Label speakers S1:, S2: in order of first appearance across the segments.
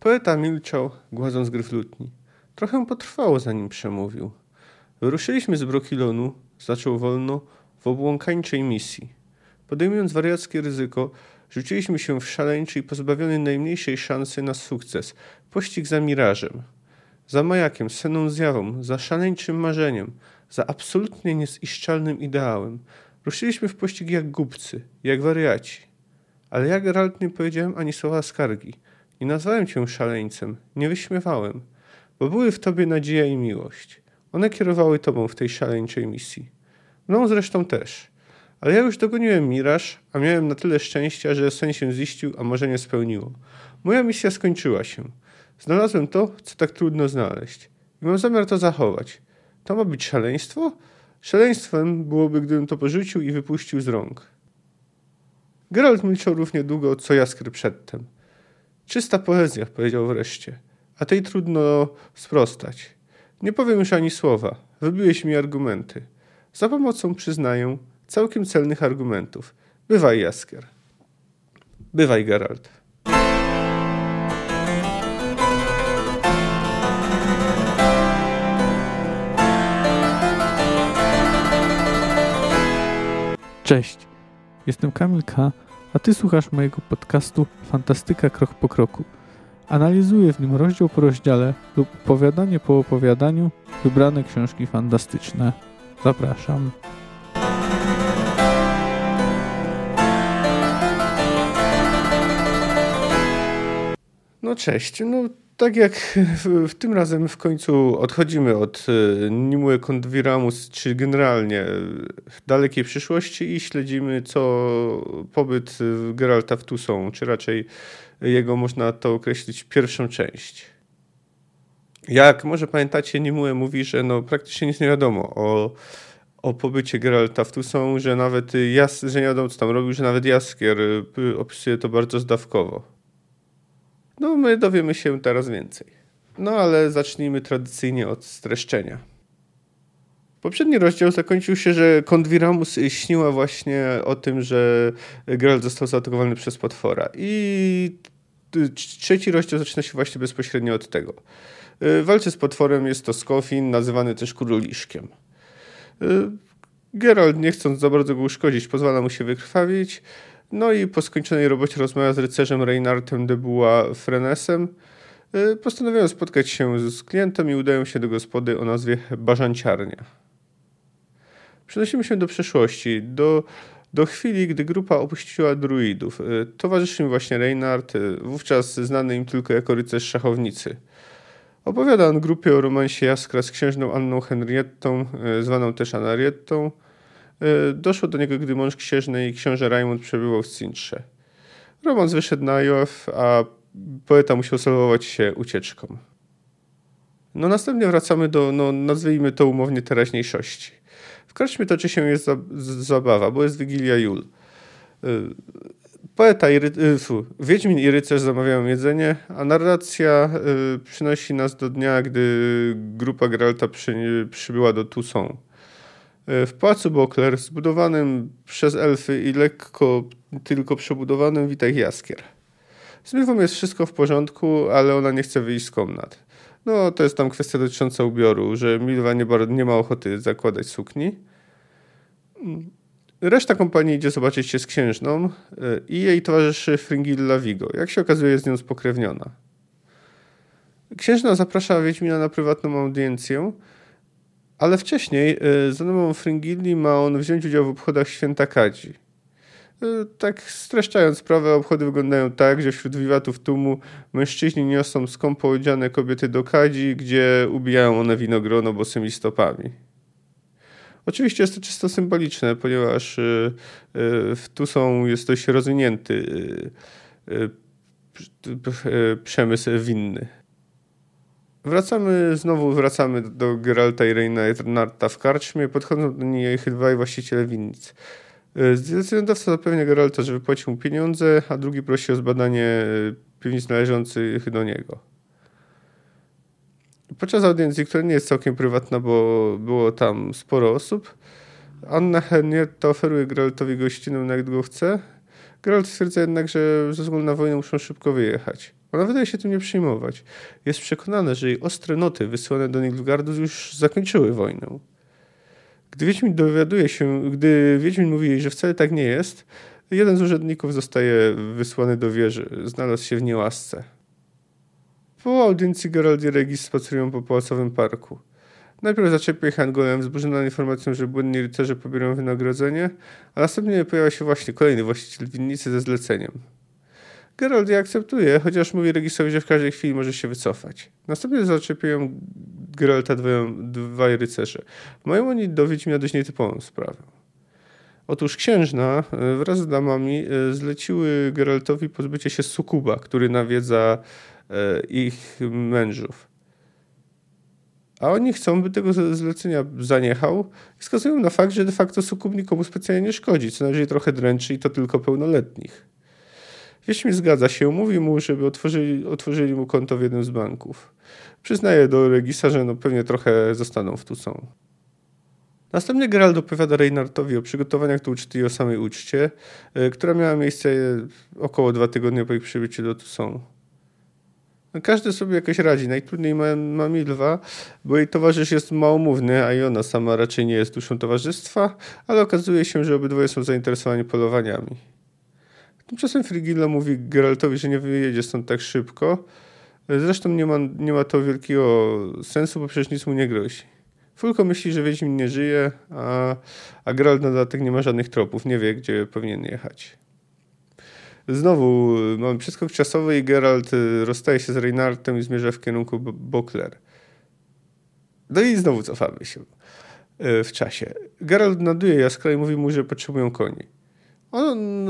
S1: Poeta milczał, gładząc gryf lutni. Trochę potrwało, zanim przemówił. Wyruszyliśmy z Brokilonu, zaczął wolno, w obłąkańczej misji. Podejmując wariackie ryzyko, rzuciliśmy się w szaleńczy i pozbawiony najmniejszej szansy na sukces. Pościg za mirażem. Za majakiem, senną zjawą, za szaleńczym marzeniem, za absolutnie nieziszczalnym ideałem. Ruszyliśmy w pościg jak głupcy, jak wariaci. Ale ja, Geralt, nie powiedziałem ani słowa skargi. Nie nazwałem cię szaleńcem, nie wyśmiewałem, bo były w tobie nadzieja i miłość. One kierowały tobą w tej szaleńczej misji. Mną zresztą też. Ale ja już dogoniłem miraż, a miałem na tyle szczęścia, że sen się ziścił, a marzenie spełniło. Moja misja skończyła się. Znalazłem to, co tak trudno znaleźć. I mam zamiar to zachować. To ma być szaleństwo? Szaleństwem byłoby, gdybym to porzucił i wypuścił z rąk. Geralt milczał równie długo, co Jaskier przedtem. Czysta poezja, powiedział wreszcie. A tej trudno sprostać. Nie powiem już ani słowa. Wybiłeś mi argumenty. Za pomocą, przyznaję, całkiem celnych argumentów. Bywaj, Jaskier. Bywaj, Geralt.
S2: Cześć, jestem Kamil K., a ty słuchasz mojego podcastu Fantastyka Krok po Kroku. Analizuję w nim rozdział po rozdziale lub opowiadanie po opowiadaniu wybrane książki fantastyczne. Zapraszam.
S1: No cześć. No tak jak w, tym razem w końcu odchodzimy od y, Nimue Kondwiramus, czy generalnie dalekiej przyszłości i śledzimy co pobyt Geralta w Tusą, czy raczej jego można to określić pierwszą część. Jak może pamiętacie, Nimue mówi, że no praktycznie nic nie wiadomo o, o pobycie Geralta w Tusą, że nawet Jas, że nie wiadomo co tam robił, że nawet Jaskier opisuje to bardzo zdawkowo. No, my dowiemy się teraz więcej. No, ale zacznijmy tradycyjnie od streszczenia. Poprzedni rozdział zakończył się, że Kondwiramus śniła właśnie o tym, że Geralt został zaatakowany przez potwora. I trzeci rozdział zaczyna się właśnie bezpośrednio od tego. W walce z potworem jest to Skofin, nazywany też Króliszkiem. Geralt, nie chcąc za bardzo go uszkodzić, pozwala mu się wykrwawić, no i po skończonej robocie rozmawia z rycerzem Reinardem de Bua Frenesem. Y, postanawiają spotkać się z klientem i udają się do gospody o nazwie Bażanciarnia. Przenosimy się do przeszłości, do, do chwili, gdy grupa opuściła druidów. Y, towarzyszy im właśnie Reinhard, y, wówczas znany im tylko jako rycerz szachownicy. Opowiada on grupie o romansie Jaskra z księżną Anną Henriettą, zwaną też Anarietą, doszło do niego, gdy mąż księżnej książę Raimund przebywał w Cintrze. Romans wyszedł na jaw, a poeta musiał salwować się ucieczką. No następnie wracamy do, no nazwijmy to umownie, teraźniejszości. W karczmie toczy się jest zabawa, bo jest Wigilia Jul. E, poeta i ry... E, fu, Wiedźmin i rycerz zamawiają jedzenie, a narracja przynosi nas do dnia, gdy grupa Geralta przy, przybyła do Toussaint. E, w pałacu Bokler, zbudowanym przez elfy i lekko tylko przebudowanym, wita ich Jaskier. Z Milwą jest wszystko w porządku, ale ona nie chce wyjść z komnat. No, to jest tam kwestia dotycząca ubioru, że Milwa nie, nie ma ochoty zakładać sukni. Reszta kompanii idzie zobaczyć się z księżną e, i jej towarzyszy Fringilla Vigo. Jak się okazuje, jest z nią spokrewniona. Księżna zaprasza Wiedźmina na prywatną audiencję, ale wcześniej y, za namową Fringilli ma on wziąć udział w obchodach święta Kadzi. Y, tak streszczając sprawę, obchody wyglądają tak, że wśród wiwatów tłumu mężczyźni niosą skąpo odziane kobiety do kadzi, gdzie ubijają one winogrono bosymi stopami. Oczywiście jest to czysto symboliczne, ponieważ y, w Tusą jest dość rozwinięty przemysł winny. Wracamy, znowu wracamy do Geralta i Reinharda w karczmie. Podchodzą do niej dwaj właściciele winnic. E, Zdecydowca zapewnia Geralta, że wypłaci mu pieniądze, a drugi prosi o zbadanie e, piwnic należących do niego. Podczas audiencji, która nie jest całkiem prywatna, bo było tam sporo osób, Anna Henrietta oferuje Geraltowi gościnę, jak długo chce. Geralt stwierdza jednak, że ze względu na wojnę muszą szybko wyjechać. Ona wydaje się tym nie przejmować. Jest przekonana, że jej ostre noty wysłane do Nilfgaardu już zakończyły wojnę. Gdy Wiedźmin dowiaduje się, gdy Wiedźmin mówi jej, że wcale tak nie jest, jeden z urzędników zostaje wysłany do wieży. Znalazł się w niełasce. Po audiencji Geralt i Regis spacerują po pałacowym parku. Najpierw zaczepia ich Angolem, wzburzona informacją, że błędni rycerze pobiorą wynagrodzenie, a następnie pojawia się właśnie kolejny właściciel winnicy ze zleceniem. Geralt je akceptuje, chociaż mówi Regisowi, że w każdej chwili może się wycofać. Następnie zaczepiają Geralta dwaj rycerze. Mają oni do Wiedźmina dość nietypową sprawę. Otóż księżna e, wraz z damami e, zleciły Geraltowi pozbycie się sukuba, który nawiedza e, ich mężów. A oni chcą, by tego zlecenia zaniechał i wskazują na fakt, że de facto sukub nikomu specjalnie nie szkodzi, co najwyżej trochę dręczy i to tylko pełnoletnich. Wiedźmin zgadza się, mówi mu, żeby otworzyli, otworzyli mu konto w jednym z banków. Przyznaje do Regisa, że no pewnie trochę zostaną w Tucson. Następnie Gerald opowiada Reinhardowi o przygotowaniach do uczty i o samej uczcie, e, która miała miejsce około dwa tygodnie po ich przybyciu do Tucson. No, każdy sobie jakoś radzi. Najtrudniej ma, ma Milwa, bo jej towarzysz jest małomówny, a i ona sama raczej nie jest duszą towarzystwa, ale okazuje się, że obydwoje są zainteresowani polowaniami. Tymczasem Frigilla mówi Geraltowi, że nie wyjedzie stąd tak szybko. Zresztą nie ma, nie ma to wielkiego sensu, bo przecież nic mu nie grozi. Fulko myśli, że Wiedźmin nie żyje, a, a Geralt na dodatek nie ma żadnych tropów, nie wie, gdzie powinien jechać. Znowu mamy przeskok czasowy i Geralt y, rozstaje się z Reinhardtem i zmierza w kierunku Bokler. No i znowu cofamy się y, w czasie. Geralt naduje Jaskra i mówi mu, że potrzebują koni. On,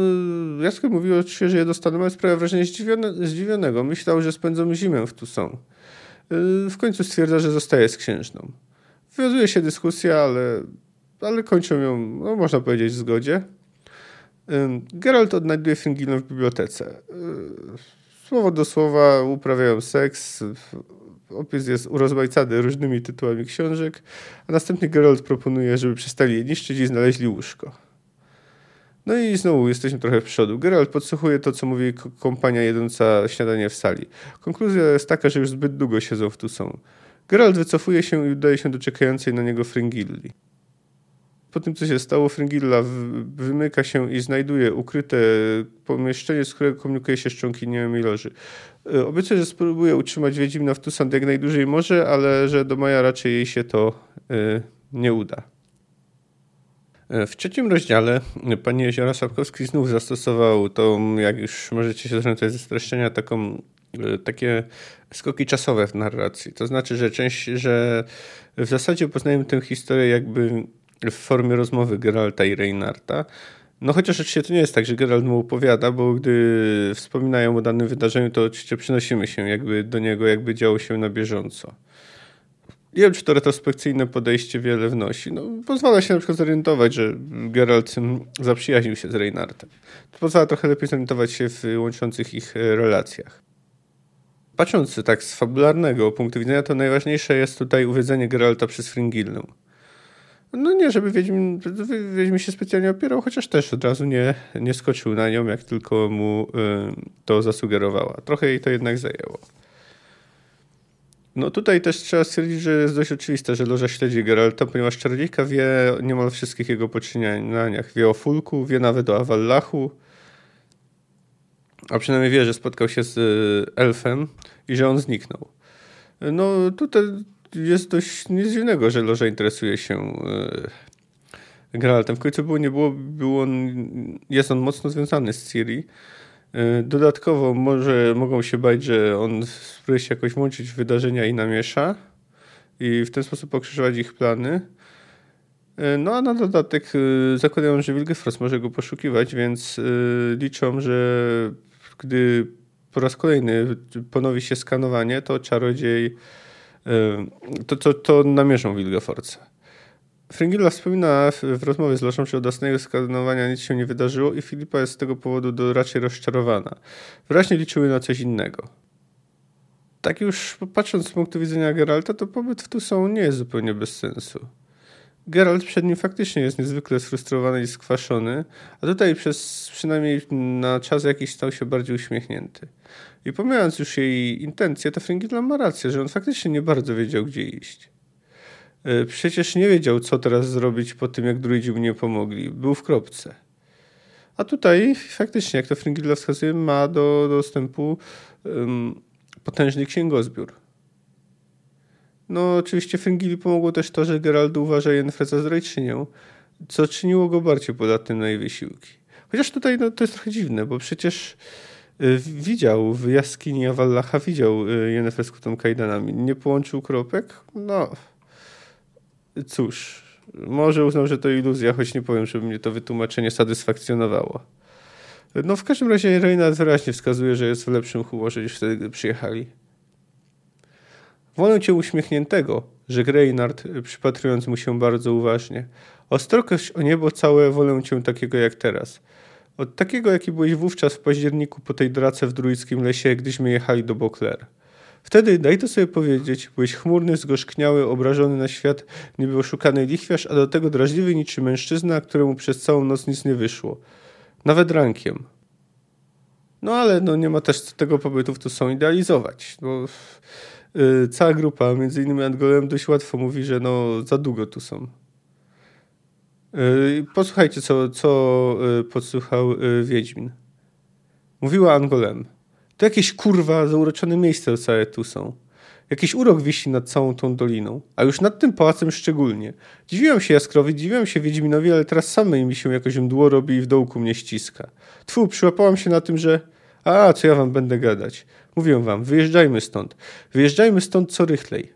S1: y, Jaskier mówił oczywiście, że je dostaną, ale sprawia wrażenie zdziwione, zdziwionego. Myślał, że spędzą zimę w Tucson. W końcu stwierdza, że zostaje z księżną. Wywiązuje się dyskusja, ale, ale kończą ją, no, można powiedzieć, w zgodzie. Geralt odnajduje Fringillę w bibliotece. Słowo do słowa uprawiają seks. Opis jest urozmaicany różnymi tytułami książek, a następnie Geralt proponuje, żeby przestali je niszczyć i znaleźli łóżko. No i znowu jesteśmy trochę w przodu. Geralt podsłuchuje to, co mówi kompania jedząca śniadanie w sali. Konkluzja jest taka, że już zbyt długo siedzą w tu są. Geralt wycofuje się i udaje się do czekającej na niego Fringilli. Po tym, co się stało, Fringilla wymyka się i znajduje ukryte pomieszczenie, z którego komunikuje się z członkiniami loży. E, obiecuje, że spróbuje utrzymać Wiedźmina w Tusand jak najdłużej może, ale że do maja raczej jej się to y, nie uda. E, w trzecim rozdziale pani Jeziora Sapkowski znów zastosował tą, jak już możecie się zorientować ze streszczenia, taką takie skoki czasowe w narracji. To znaczy, że część, że w zasadzie poznajemy tę historię jakby w formie rozmowy Geralta i Reinarta. No chociaż oczywiście to nie jest tak, że Geralt mu opowiada, bo gdy wspominają o danym wydarzeniu, to oczywiście przenosimy się jakby do niego, jakby działo się na bieżąco. Nie wiem, czy to retrospekcyjne podejście wiele wnosi. No, pozwala się na przykład zorientować, że Geralt zaprzyjaźnił się z Reinartem. To pozwala trochę lepiej zorientować się w łączących ich relacjach patrząc tak z fabularnego punktu widzenia, to najważniejsze jest tutaj uwiedzenie Geralta przez Fringillę. No nie, żeby Wiedźmin, Wiedźmin się specjalnie opierał, chociaż też od razu nie, nie skoczył na nią, jak tylko mu y, to zasugerowała. Trochę jej to jednak zajęło. No tutaj też trzeba stwierdzić, że jest dość oczywiste, że Loża śledzi Geralta, ponieważ Czarodziejka wie niemal wszystkich jego poczynieniach. Wie o Fulku, wie nawet o Avallachu, a przynajmniej wie, że spotkał się z y, elfem i że on zniknął. No tutaj jest dość nic dziwnego, że Loża interesuje się y, Geraltem. W końcu było, nie było, było on, jest on mocno związany z Ciri. Y, dodatkowo może mogą się bać, że on spróbuje się jakoś włączyć w wydarzenia i namiesza i w ten sposób pokrzyżować ich plany. No a na dodatek zakładają, że Wilgefortz może go poszukiwać, więc liczą, że gdy po raz kolejny ponowi się skanowanie, to czarodziej to, to, to namierzą Wilgefortza. Fringilla wspomina w rozmowie z Loszą, że od ostatniego skanowania nic się nie wydarzyło i Filipa jest z tego powodu do raczej rozczarowana. Wyraźnie liczyły na coś innego. Tak już patrząc z punktu widzenia Geralta, to pobyt w Tucson nie jest zupełnie bez sensu. Geralt przed nim faktycznie jest niezwykle sfrustrowany i skwaszony, a tutaj przez przynajmniej na czas jakiś stał się bardziej uśmiechnięty. I pomijając już jej intencje, to Fringilla ma rację, że on faktycznie nie bardzo wiedział, gdzie iść. E, przecież nie wiedział, co teraz zrobić po tym, jak druidzi mu nie pomogli. Był w kropce. A tutaj faktycznie, jak to Fringilla wskazuje, ma do dostępu um, potężny księgozbiór. No, oczywiście Fringilli pomogło też to, że Geralt uważa Yennefer za zdrajczynię, co czyniło go bardziej podatnym na jej wysiłki. Chociaż tutaj no, to jest trochę dziwne, bo przecież y, widział w jaskini Avallacha, widział y, Yennefer z kutą kajdanami. Nie połączył kropek? No, cóż, może uznał, że to iluzja, choć nie powiem, żeby mnie to wytłumaczenie satysfakcjonowało. No w każdym razie Reynard wyraźnie wskazuje, że jest w lepszym humorze niż wtedy, gdy przyjechali. Wolę cię uśmiechniętego, rzekł Reynard, przypatrując mu się bardzo uważnie. Ostrokość o niebo całe wolę cię takiego jak teraz. Od takiego, jaki byłeś wówczas w październiku po tej drace w druickim lesie, gdyśmy jechali do Beauclair. Wtedy, daj to sobie powiedzieć, byłeś chmurny, zgorzkniały, obrażony na świat, niby oszukany lichwiarz, a do tego drażliwy niczym mężczyzna, któremu przez całą noc nic nie wyszło. Nawet rankiem. No ale no, nie ma też tego pobytów tu są idealizować, bo yy, cała grupa, między innymi Angolem, dość łatwo mówi, że no za długo tu są. Yy, posłuchajcie, co, co yy, podsłuchał yy, Wiedźmin. Mówiła Angolem. To jakieś kurwa zauroczone miejsce całe tu są. Jakiś urok wisi nad całą tą doliną, a już nad tym pałacem szczególnie. Dziwiłem się Jaskrowi, dziwiłem się Wiedźminowi, ale teraz samej mi się jakoś mdło robi i w dołku mnie ściska. Tfu, przyłapałam się na tym, że... A, co ja wam będę gadać. Mówię wam, wyjeżdżajmy stąd. Wyjeżdżajmy stąd co rychlej.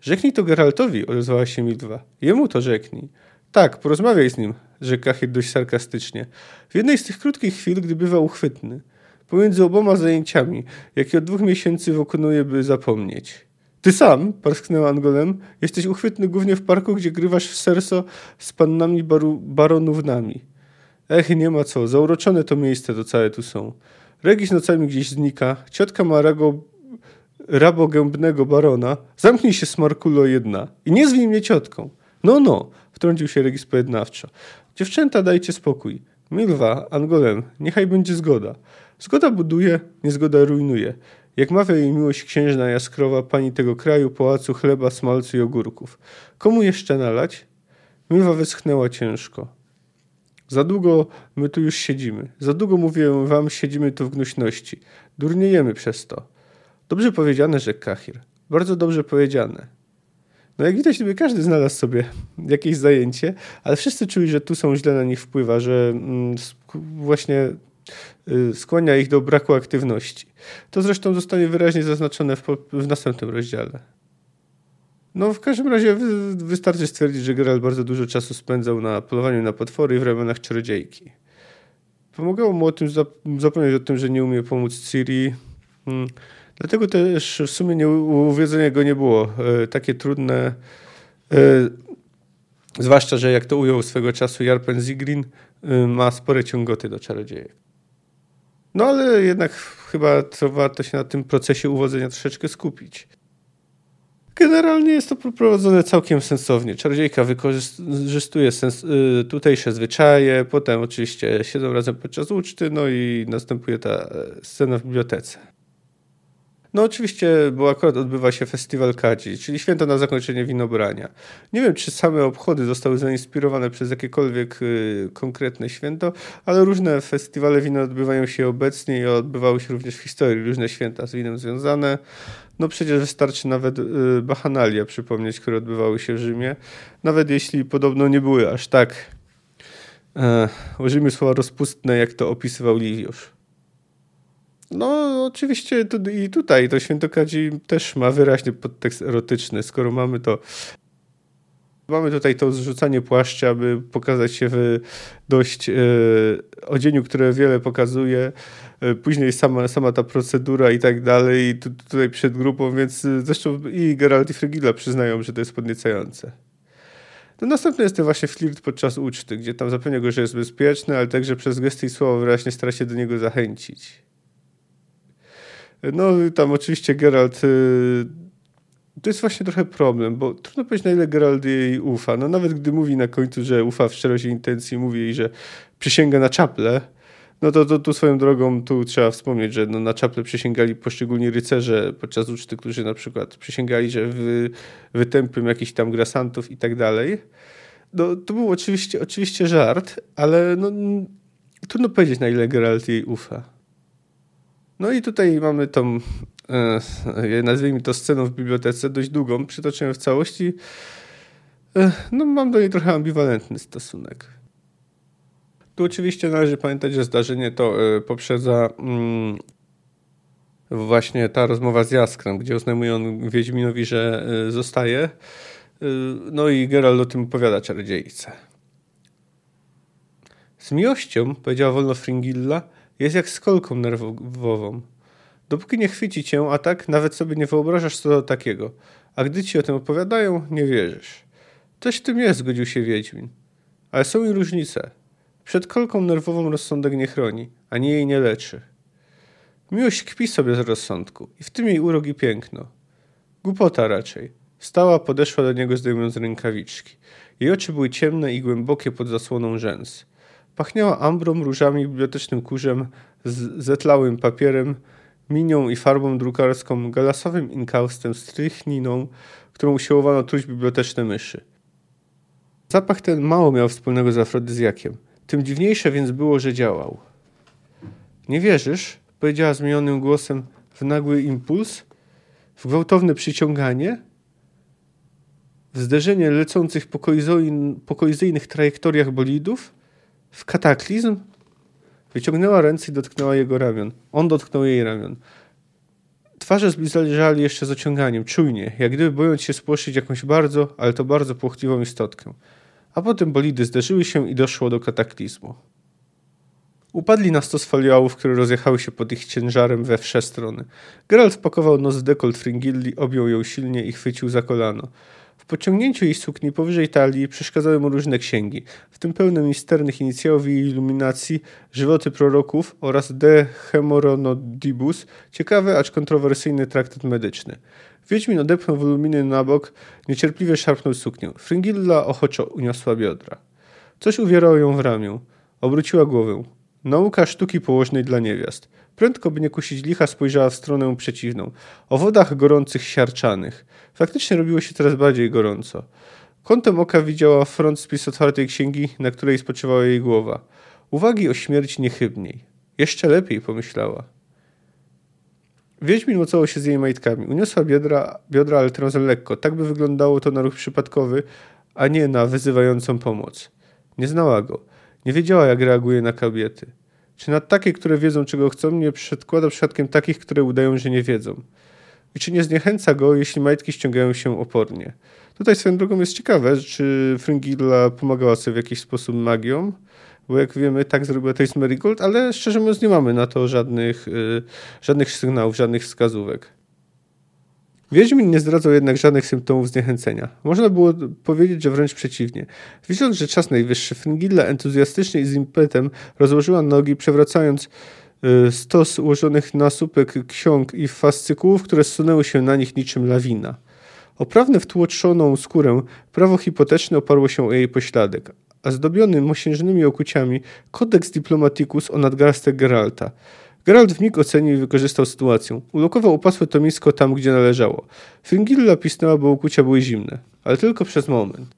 S1: Rzeknij to Geraltowi, odezwała się Milwa. Jemu to rzeknij. Tak, porozmawiaj z nim, rzekł Kachir dość sarkastycznie. W jednej z tych krótkich chwil, gdy bywa uchwytny. Pomiędzy oboma zajęciami, jakie od dwóch miesięcy wykonuje, by zapomnieć. Ty sam, parsknęła Angolem, jesteś uchwytny głównie w parku, gdzie grywasz w serso z pannami baru, baronownami. Ech, nie ma co, zauroczone to miejsce to całe tu są. Regis nocami gdzieś znika, ciotka ma rago, rabogębnego barona. Zamknij się, smarkulo jedna i nie zwij mnie ciotką. No, no, wtrącił się Regis pojednawczo. Dziewczęta, dajcie spokój. Milwa, Angolem, niechaj będzie zgoda. Zgoda buduje, niezgoda rujnuje. Jak mawia jej miłość księżna Jaskrowa, pani tego kraju, pałacu chleba, smalcu i ogórków. Komu jeszcze nalać? Milwa wyschnęła ciężko. Za długo my tu już siedzimy. Za długo, mówię wam, siedzimy tu w gnuśności. Durniejemy przez to. Dobrze powiedziane, rzekł Kahir. Bardzo dobrze powiedziane. No jak widać, gdyby każdy znalazł sobie jakieś zajęcie, ale wszyscy czuli, że tu są źle na nich wpływa, że mm, właśnie skłania ich do braku aktywności. To zresztą zostanie wyraźnie zaznaczone w, w następnym rozdziale. No w każdym razie wystarczy stwierdzić, że Geralt bardzo dużo czasu spędzał na polowaniu na potwory w ramionach czarodziejki. Pomagało mu o tym zapomnieć o tym, że nie umie pomóc Ciri. Hmm. Dlatego też w sumie nie, uwiedzenie go nie było e, takie trudne. E, zwłaszcza, że jak to ujął swego czasu Jarpen Zigrin, e, ma spore ciągoty do czarodziejek. No ale jednak chyba to warto się na tym procesie uwodzenia troszeczkę skupić. Generalnie jest to prowadzone całkiem sensownie. Czarodziejka wykorzystuje sens, y, tutejsze zwyczaje, potem oczywiście siedzą razem podczas uczty, no i następuje ta e, scena w bibliotece. No oczywiście, bo akurat odbywa się festiwal Kadzi, czyli święto na zakończenie winobrania. Nie wiem, czy same obchody zostały zainspirowane przez jakiekolwiek y, konkretne święto, ale różne festiwale wina odbywają się obecnie i odbywały się również w historii różne święta z winem związane. No przecież wystarczy nawet y, bachanalia przypomnieć, które odbywały się w Rzymie. Nawet jeśli podobno nie były aż tak, e, użyjmy słowa rozpustne, jak to opisywał Liwiusz. No, oczywiście i tutaj to Świętokradzi też ma wyraźny podtekst erotyczny. Skoro mamy to Mamy tutaj to zrzucanie płaszcza, aby pokazać się w dość e, odzieniu, które wiele pokazuje. E, później sama, sama ta procedura i tak dalej, tu, tutaj przed grupą, więc e, zresztą i Geralt i Frigila przyznają, że to jest podniecające. No następny jest ten właśnie flirt podczas uczty, gdzie tam zapewnia go, że jest bezpieczny, ale także przez gesty i słowa wyraźnie stara się do niego zachęcić. No tam oczywiście Geralt y, to jest właśnie trochę problem, bo trudno powiedzieć, na ile Geralt jej ufa. No nawet gdy mówi na końcu, że ufa w szczerości intencji, mówi jej, że przysięga na czaple, no to, to tu swoją drogą tu trzeba wspomnieć, że no na czaple przysięgali poszczególni rycerze podczas uczty, którzy na przykład przysięgali, że wy, wytępią jakichś tam grasantów i tak dalej. No to był oczywiście, oczywiście żart, ale no, trudno powiedzieć, na ile Geralt jej ufa. No i tutaj mamy tą, e, nazwijmy to sceną w bibliotece, dość długą, przytoczę w całości. E, no mam do niej trochę ambiwalentny stosunek. Tu oczywiście należy pamiętać, że zdarzenie to e, poprzedza mm, właśnie ta rozmowa z Jaskrem, gdzie oznajmuje on Wiedźminowi, że zostaje. No i Geralt o tym opowiada czarodziejce. Z miłością, powiedziała wolno Fringilla, jest jak z kolką nerwową. Dopóki nie chwyci cię a tak nawet sobie nie wyobrażasz co do takiego. A gdy ci o tym opowiadają, nie wierzysz. Coś w tym jest, zgodził się Wiedźmin. Ale są i różnice. Przed kolką nerwową rozsądek nie chroni, ani jej nie leczy. Miłość kpi sobie z rozsądku i w tym jej urok i piękno. Głupota raczej. Stała, podeszła do niego zdejmując rękawiczki. Jej oczy były ciemne i głębokie pod zasłoną rzęs. Pachniała ambrą, różami, bibliotecznym kurzem, zetlałym papierem, minią i farbą drukarską, galasowym inkaustem, strychniną, którą usiłowano truć biblioteczne myszy. Zapach ten mało miał wspólnego z afrodyzjakiem. Tym dziwniejsze więc było, że działał. Nie wierzysz? Powiedziała zmienionym głosem w nagły impuls, w gwałtowne przyciąganie, w zderzenie lecących po kolizyjnych trajektoriach bolidów, w kataklizm. Wyciągnęła ręce i dotknęła jego ramion. On dotknął jej ramion. Twarze zbliżali jeszcze z ociąganiem, czujnie, jak gdyby bojąc się spłoszyć jakąś bardzo, ale to bardzo płochliwą istotkę a potem bolidy zderzyły się i doszło do kataklizmu. Upadli na stos foliałów, które rozjechały się pod ich ciężarem we wsze strony. Geralt wpakował nos w dekolt Fringilli, objął ją silnie i chwycił za kolano. W pociągnięciu jej sukni powyżej talii przeszkadzały mu różne księgi, w tym pełne misternych inicjałów i iluminacji, żywoty proroków oraz De Hemoronodibus, ciekawy, acz kontrowersyjny traktat medyczny. Wiedźmin odepchnął woluminy na bok, niecierpliwie szarpnął suknię. Fringilla ochoczo uniosła biodra. Coś uwierało ją w ramię. Obróciła głowę. Nauka sztuki położnej dla niewiast. Prędko, by nie kusić licha, spojrzała w stronę przeciwną. O wodach gorących, siarczanych. Faktycznie robiło się coraz bardziej gorąco. Kątem oka widziała front spis otwartej księgi, na której spoczywała jej głowa. Uwagi o śmierci niechybniej. Jeszcze lepiej, pomyślała. Wiedźmin mocował się z jej majtkami. Uniosła biodra, biodra ale trochę lekko. Tak by wyglądało to na ruch przypadkowy, a nie na wyzywającą pomoc. Nie znała go. Nie wiedziała, jak reaguje na kobiety. Czy na takie, które wiedzą, czego chcą, nie przedkłada przypadkiem takich, które udają, że nie wiedzą. I czy nie zniechęca go, jeśli majtki ściągają się opornie. Tutaj swoją drogą jest ciekawe, czy Fringilla pomagała sobie w jakiś sposób magią, bo jak wiemy, tak zrobiła to jest Marigold, ale szczerze mówiąc nie mamy na to żadnych, y, żadnych sygnałów, żadnych wskazówek. Wiedźmin nie zdradzał jednak żadnych symptomów zniechęcenia. Można było powiedzieć, że wręcz przeciwnie. Widząc, że czas najwyższy, Fringilla entuzjastycznie i z impetem rozłożyła nogi, przewracając y, stos ułożonych na słupek ksiąg i fascykułów, które zsunęły się na nich niczym lawina. Oprawne w tłoczoną skórę prawo hipoteczne oparło się o jej pośladek, a zdobiony mosiężnymi okuciami Codex Diplomaticus o nadgarstek Geralta. Geralt w mig ocenił i wykorzystał sytuację. Ulokował opasłe tomisko tam, gdzie należało. Fringilla pisnęła, bo ukucia były zimne, ale tylko przez moment.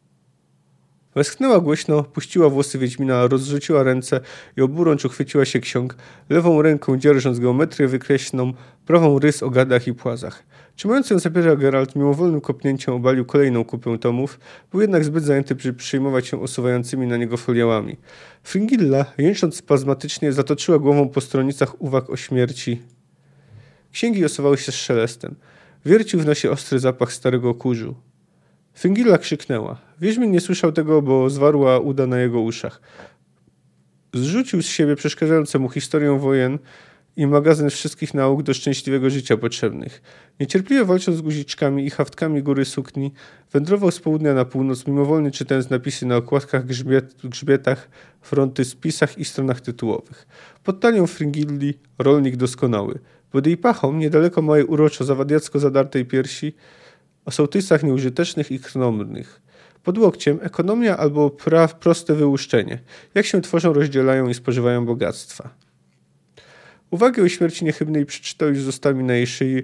S1: Westchnęła głośno, puściła włosy Wiedźmina, rozrzuciła ręce i oburącz uchwyciła się ksiąg, lewą ręką dzierżąc geometrię wykreśloną, prawą rys o gadach i płazach. Trzymając ją za Geralt mimowolnym kopnięciem obalił kolejną kupę tomów, był jednak zbyt zajęty, by przyjmować się osuwającymi na niego foliałami. Fringilla, jęcząc spazmatycznie, zatoczyła głową po stronicach uwag o śmierci. Księgi osuwały się z szelestem. Wiercił w nosie ostry zapach starego kurzu. Fringilla krzyknęła. Wiedźmin nie słyszał tego, bo zwarła uda na jego uszach. Zrzucił z siebie przeszkadzające mu historię wojen, i magazyn wszystkich nauk do szczęśliwego życia potrzebnych. Niecierpliwie walcząc z guziczkami i haftkami góry sukni, wędrował z południa na północ, mimowolnie czytając napisy na okładkach, grzbiet, grzbietach, fronty, spisach i stronach tytułowych. Pod talią Fringilli rolnik doskonały. Pod jej pachą, niedaleko mojej uroczo zawadiacko zadartej piersi, o sołtysach nieużytecznych i krnomnych. Pod łokciem ekonomia albo praw proste wyłuszczenie. Jak się tworzą, rozdzielają i spożywają bogactwa. Uwagę o śmierci niechybnej przeczytał już z ustami na jej szyi,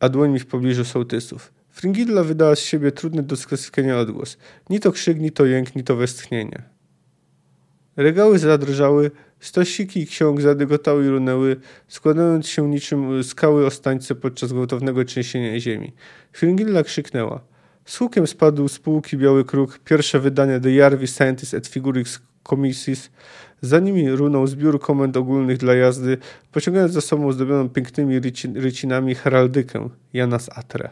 S1: a dłońmi w pobliżu sołtysów. Fringilla wydała z siebie trudny do sklasyfikowania odgłos. Ni to krzyk, ni to jęk, ni to westchnienie. Regały zadrżały, stosiki ksiąg zadygotały i runęły, składając się niczym skały ostańce podczas gwałtownego trzęsienia ziemi. Fringilla krzyknęła. Z hukiem spadł z półki biały kruk, pierwsze wydanie The Jarvi Scientist et Figurix Commissis. Za nimi runął zbiór komend ogólnych dla jazdy, pociągając za sobą zdobioną pięknymi rycinami heraldykę Janas Atre.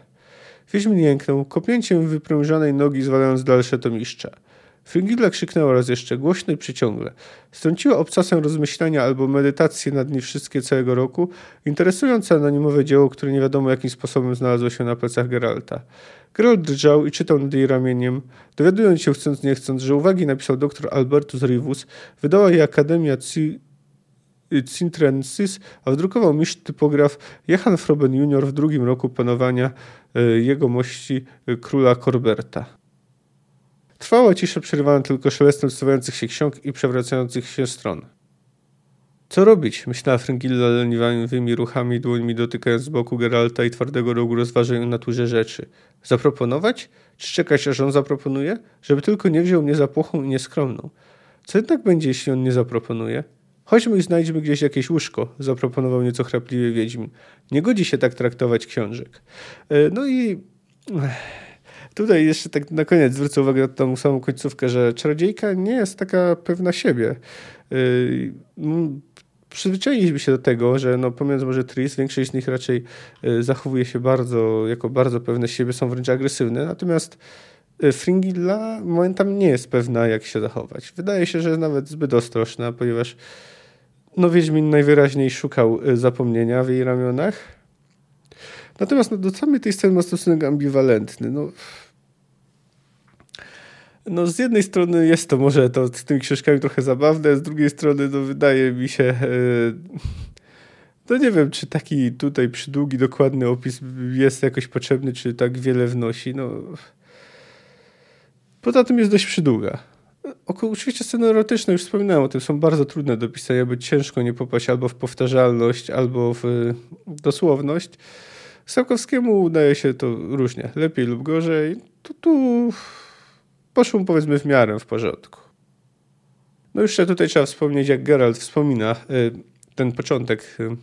S1: Wiedźmin jęknął, kopnięciem wyprężonej nogi zwalając dalsze tomiszcza. Fringilla krzyknęła raz jeszcze, głośno i przyciągle. Strąciła obcasem rozmyślania albo medytacje nad nimi wszystkie całego roku, interesujące anonimowe dzieło, które nie wiadomo jakim sposobem znalazło się na plecach Geralta. Geralt drżał i czytał nad jej ramieniem, dowiadując się chcąc nie chcąc, że uwagi napisał dr Albertus Rivus, wydała jej Akademia Cintrensis, a wydrukował mistrz typograf Johann Froben junior w drugim roku panowania e, jego mości króla Korberta. Trwała cisza przerywana tylko szelestem suwających się ksiąg i przewracających się stron. Co robić? Myślała Fringilla leniwymi ruchami, dłońmi dotykając z boku Geralta i twardego rogu rozważań o naturze rzeczy. Zaproponować? Czy czekać, aż on zaproponuje? Żeby tylko nie wziął mnie za płochą i nieskromną. Co jednak będzie, jeśli on nie zaproponuje? Chodźmy i znajdźmy gdzieś jakieś łóżko, zaproponował nieco chrapliwy Wiedźmin. Nie godzi się tak traktować książek. E, no i tutaj jeszcze tak na koniec zwrócę uwagę na tą samą końcówkę, że czarodziejka nie jest taka pewna siebie. E, przyzwyczailiśmy się do tego, że no, pomijając może Tris, większość z nich raczej e, zachowuje się bardzo, jako bardzo pewne siebie, są wręcz agresywne, natomiast Fringilla momentami nie jest pewna, jak się zachować. Wydaje się, że jest nawet zbyt ostrożna, ponieważ no Wiedźmin najwyraźniej szukał y, zapomnienia w jej ramionach. Natomiast no, do samej tej sceny ma stosunek ambiwalentny. No, no z jednej strony jest to może to z tymi książkami trochę zabawne, z drugiej strony no wydaje mi się... Yy, no nie wiem, czy taki tutaj przydługi, dokładny opis jest jakoś potrzebny, czy tak wiele wnosi. No. Poza tym jest dość przydługa. Oczywiście sceny erotyczne, już wspominałem o tym, są bardzo trudne do pisania, by ciężko nie popaść albo w powtarzalność, albo w y, dosłowność. Sapkowskiemu udaje się to różnie, lepiej lub gorzej. Tu, tu poszło powiedzmy w miarę w porządku. No jeszcze tutaj trzeba wspomnieć, jak Geralt wspomina y, ten początek y,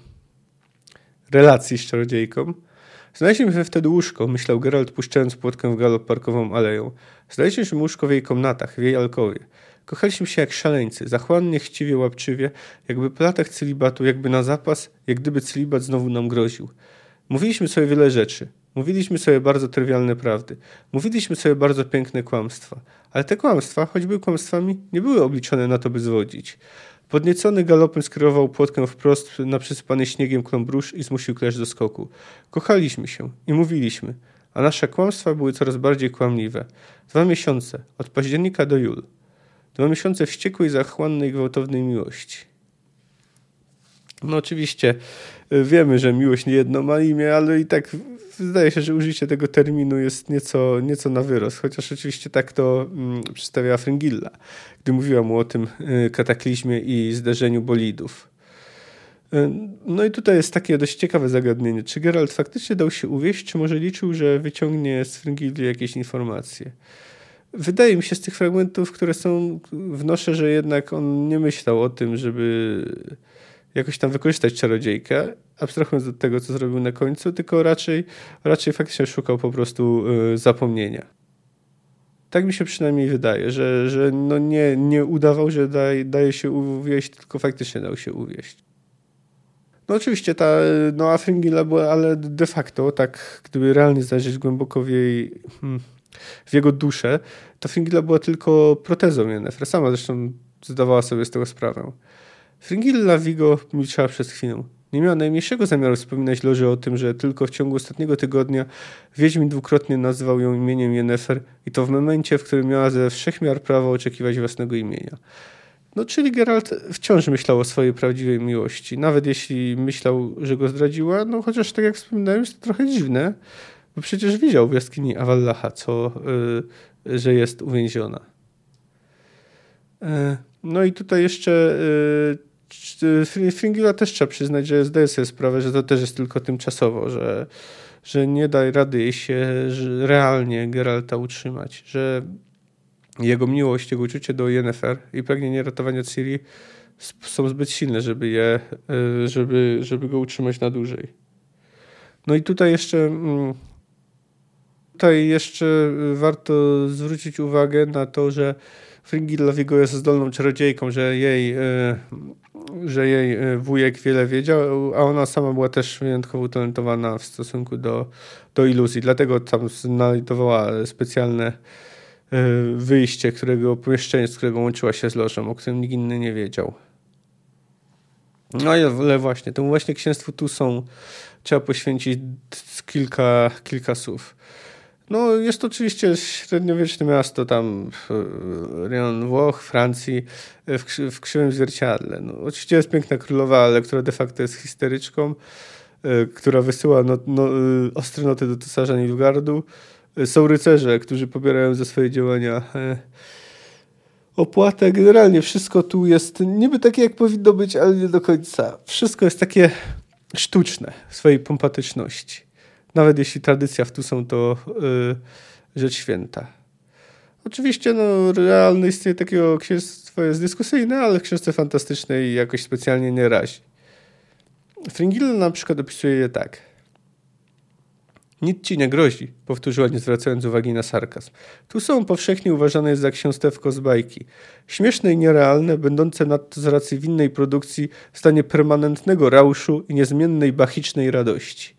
S1: relacji z czarodziejką. Znaleźliśmy wtedy łóżko, myślał Geralt, puszczając płotkę w galop parkową aleją. Znaleźliśmy łóżko w jej komnatach, w jej alkowie. Kochaliśmy się jak szaleńcy, zachłannie, chciwie, łapczywie, jakby po latach celibatu, jakby na zapas, jak gdyby celibat znowu nam groził. Mówiliśmy sobie wiele rzeczy. Mówiliśmy sobie bardzo trywialne prawdy. Mówiliśmy sobie bardzo piękne kłamstwa. Ale te kłamstwa, choć były kłamstwami, nie były obliczone na to, by zwodzić. Podniecony galopem skierował płotkę wprost na przysypany śniegiem kląbrusz i zmusił klesz do skoku. Kochaliśmy się i mówiliśmy, a nasze kłamstwa były coraz bardziej kłamliwe. Dwa miesiące, od października do jul. Dwa miesiące wściekłej, zachłannej, gwałtownej miłości. No oczywiście y, wiemy, że miłość nie jedno ma imię, ale i tak wydaje się, że użycie tego terminu jest nieco, nieco na wyrost, chociaż oczywiście tak to mm, przedstawiała Fringilla, gdy mówiła mu o tym y, kataklizmie i zderzeniu bolidów. Y, no i tutaj jest takie dość ciekawe zagadnienie. Czy Geralt faktycznie dał się uwieść, czy może liczył, że wyciągnie z Fringilli jakieś informacje? Wydaje mi się z tych fragmentów, które są, wnoszę, że jednak on nie myślał o tym, żeby jakoś tam wykorzystać czarodziejkę, abstrahując od tego, co zrobił na końcu, tylko raczej, raczej faktycznie szukał po prostu y, zapomnienia. Tak mi się przynajmniej wydaje, że, że no nie, nie udawał, że daje, daje się uwieść, tylko faktycznie dał się uwieść. No oczywiście ta no Afringilla była, ale de facto, tak gdyby realnie zajrzeć głęboko w jej, hmm, w jego duszę, ta Fringilla była tylko protezą Yennefer. Sama zresztą zdawała sobie z tego sprawę. Fringilla Vigo milczała przez chwilę. Nie miała najmniejszego zamiaru wspominać Loży o tym, że tylko w ciągu ostatniego tygodnia Wiedźmin dwukrotnie nazywał ją imieniem Yennefer i to w momencie, w którym miała ze wszechmiar prawo oczekiwać własnego imienia. No, czyli Geralt wciąż myślał o swojej prawdziwej miłości. Nawet jeśli myślał, że go zdradziła, no chociaż tak jak wspominałem, jest to trochę dziwne, bo przecież widział w jaskini Avallacha, co, y, że jest uwięziona. E, no i tutaj jeszcze y, Fringilla też trzeba przyznać, że zdaje sobie sprawę, że to też jest tylko tymczasowo, że, że nie da rady jej się realnie Geralta utrzymać, że jego miłość, jego uczucie do Yennefer i pragnienie ratowania Ciri są zbyt silne, żeby, je, y, żeby, żeby go utrzymać na dłużej. No i tutaj jeszcze mm, tutaj jeszcze warto zwrócić uwagę na to, że Fringilla Vigo jest zdolną czarodziejką, że jej, y, że jej y, wujek wiele wiedział, a ona sama była też wyjątkowo utalentowana w stosunku do, do iluzji. Dlatego tam znajdowała specjalne wyjście, którego pomieszczenie, z którego łączyła się z lożą, o którym nikt inny nie wiedział. No ale właśnie, temu właśnie księstwu tu są, trzeba poświęcić kilka, kilka słów. No, jest to oczywiście średniowieczne miasto, tam rejon Włoch, Francji, w, w krzywym zwierciadle. No, oczywiście jest piękna królowa, ale która de facto jest histeryczką, e, która wysyła no, no, e, ostre noty do cesarza Nilgardu. E, są rycerze, którzy pobierają za swoje działania opłatę. Generalnie wszystko tu jest niby takie, jak powinno być, ale nie do końca. Wszystko jest takie sztuczne w swojej pompatyczności. Nawet jeśli tradycja w tu są to yy, rzecz święta. Oczywiście no, realne istnienie takiego księstwa jest dyskusyjne, ale w książce fantastycznej jakoś specjalnie nie razi. Fringilla na przykład opisuje je tak. Nic ci nie grozi, powtórzyła nie zwracając uwagi na sarkazm. Tu są powszechnie uważane za ksiąstewko z bajki. Śmieszne i nierealne, będące nadto z racji winnej produkcji w stanie permanentnego rauszu i niezmiennej bachicznej radości.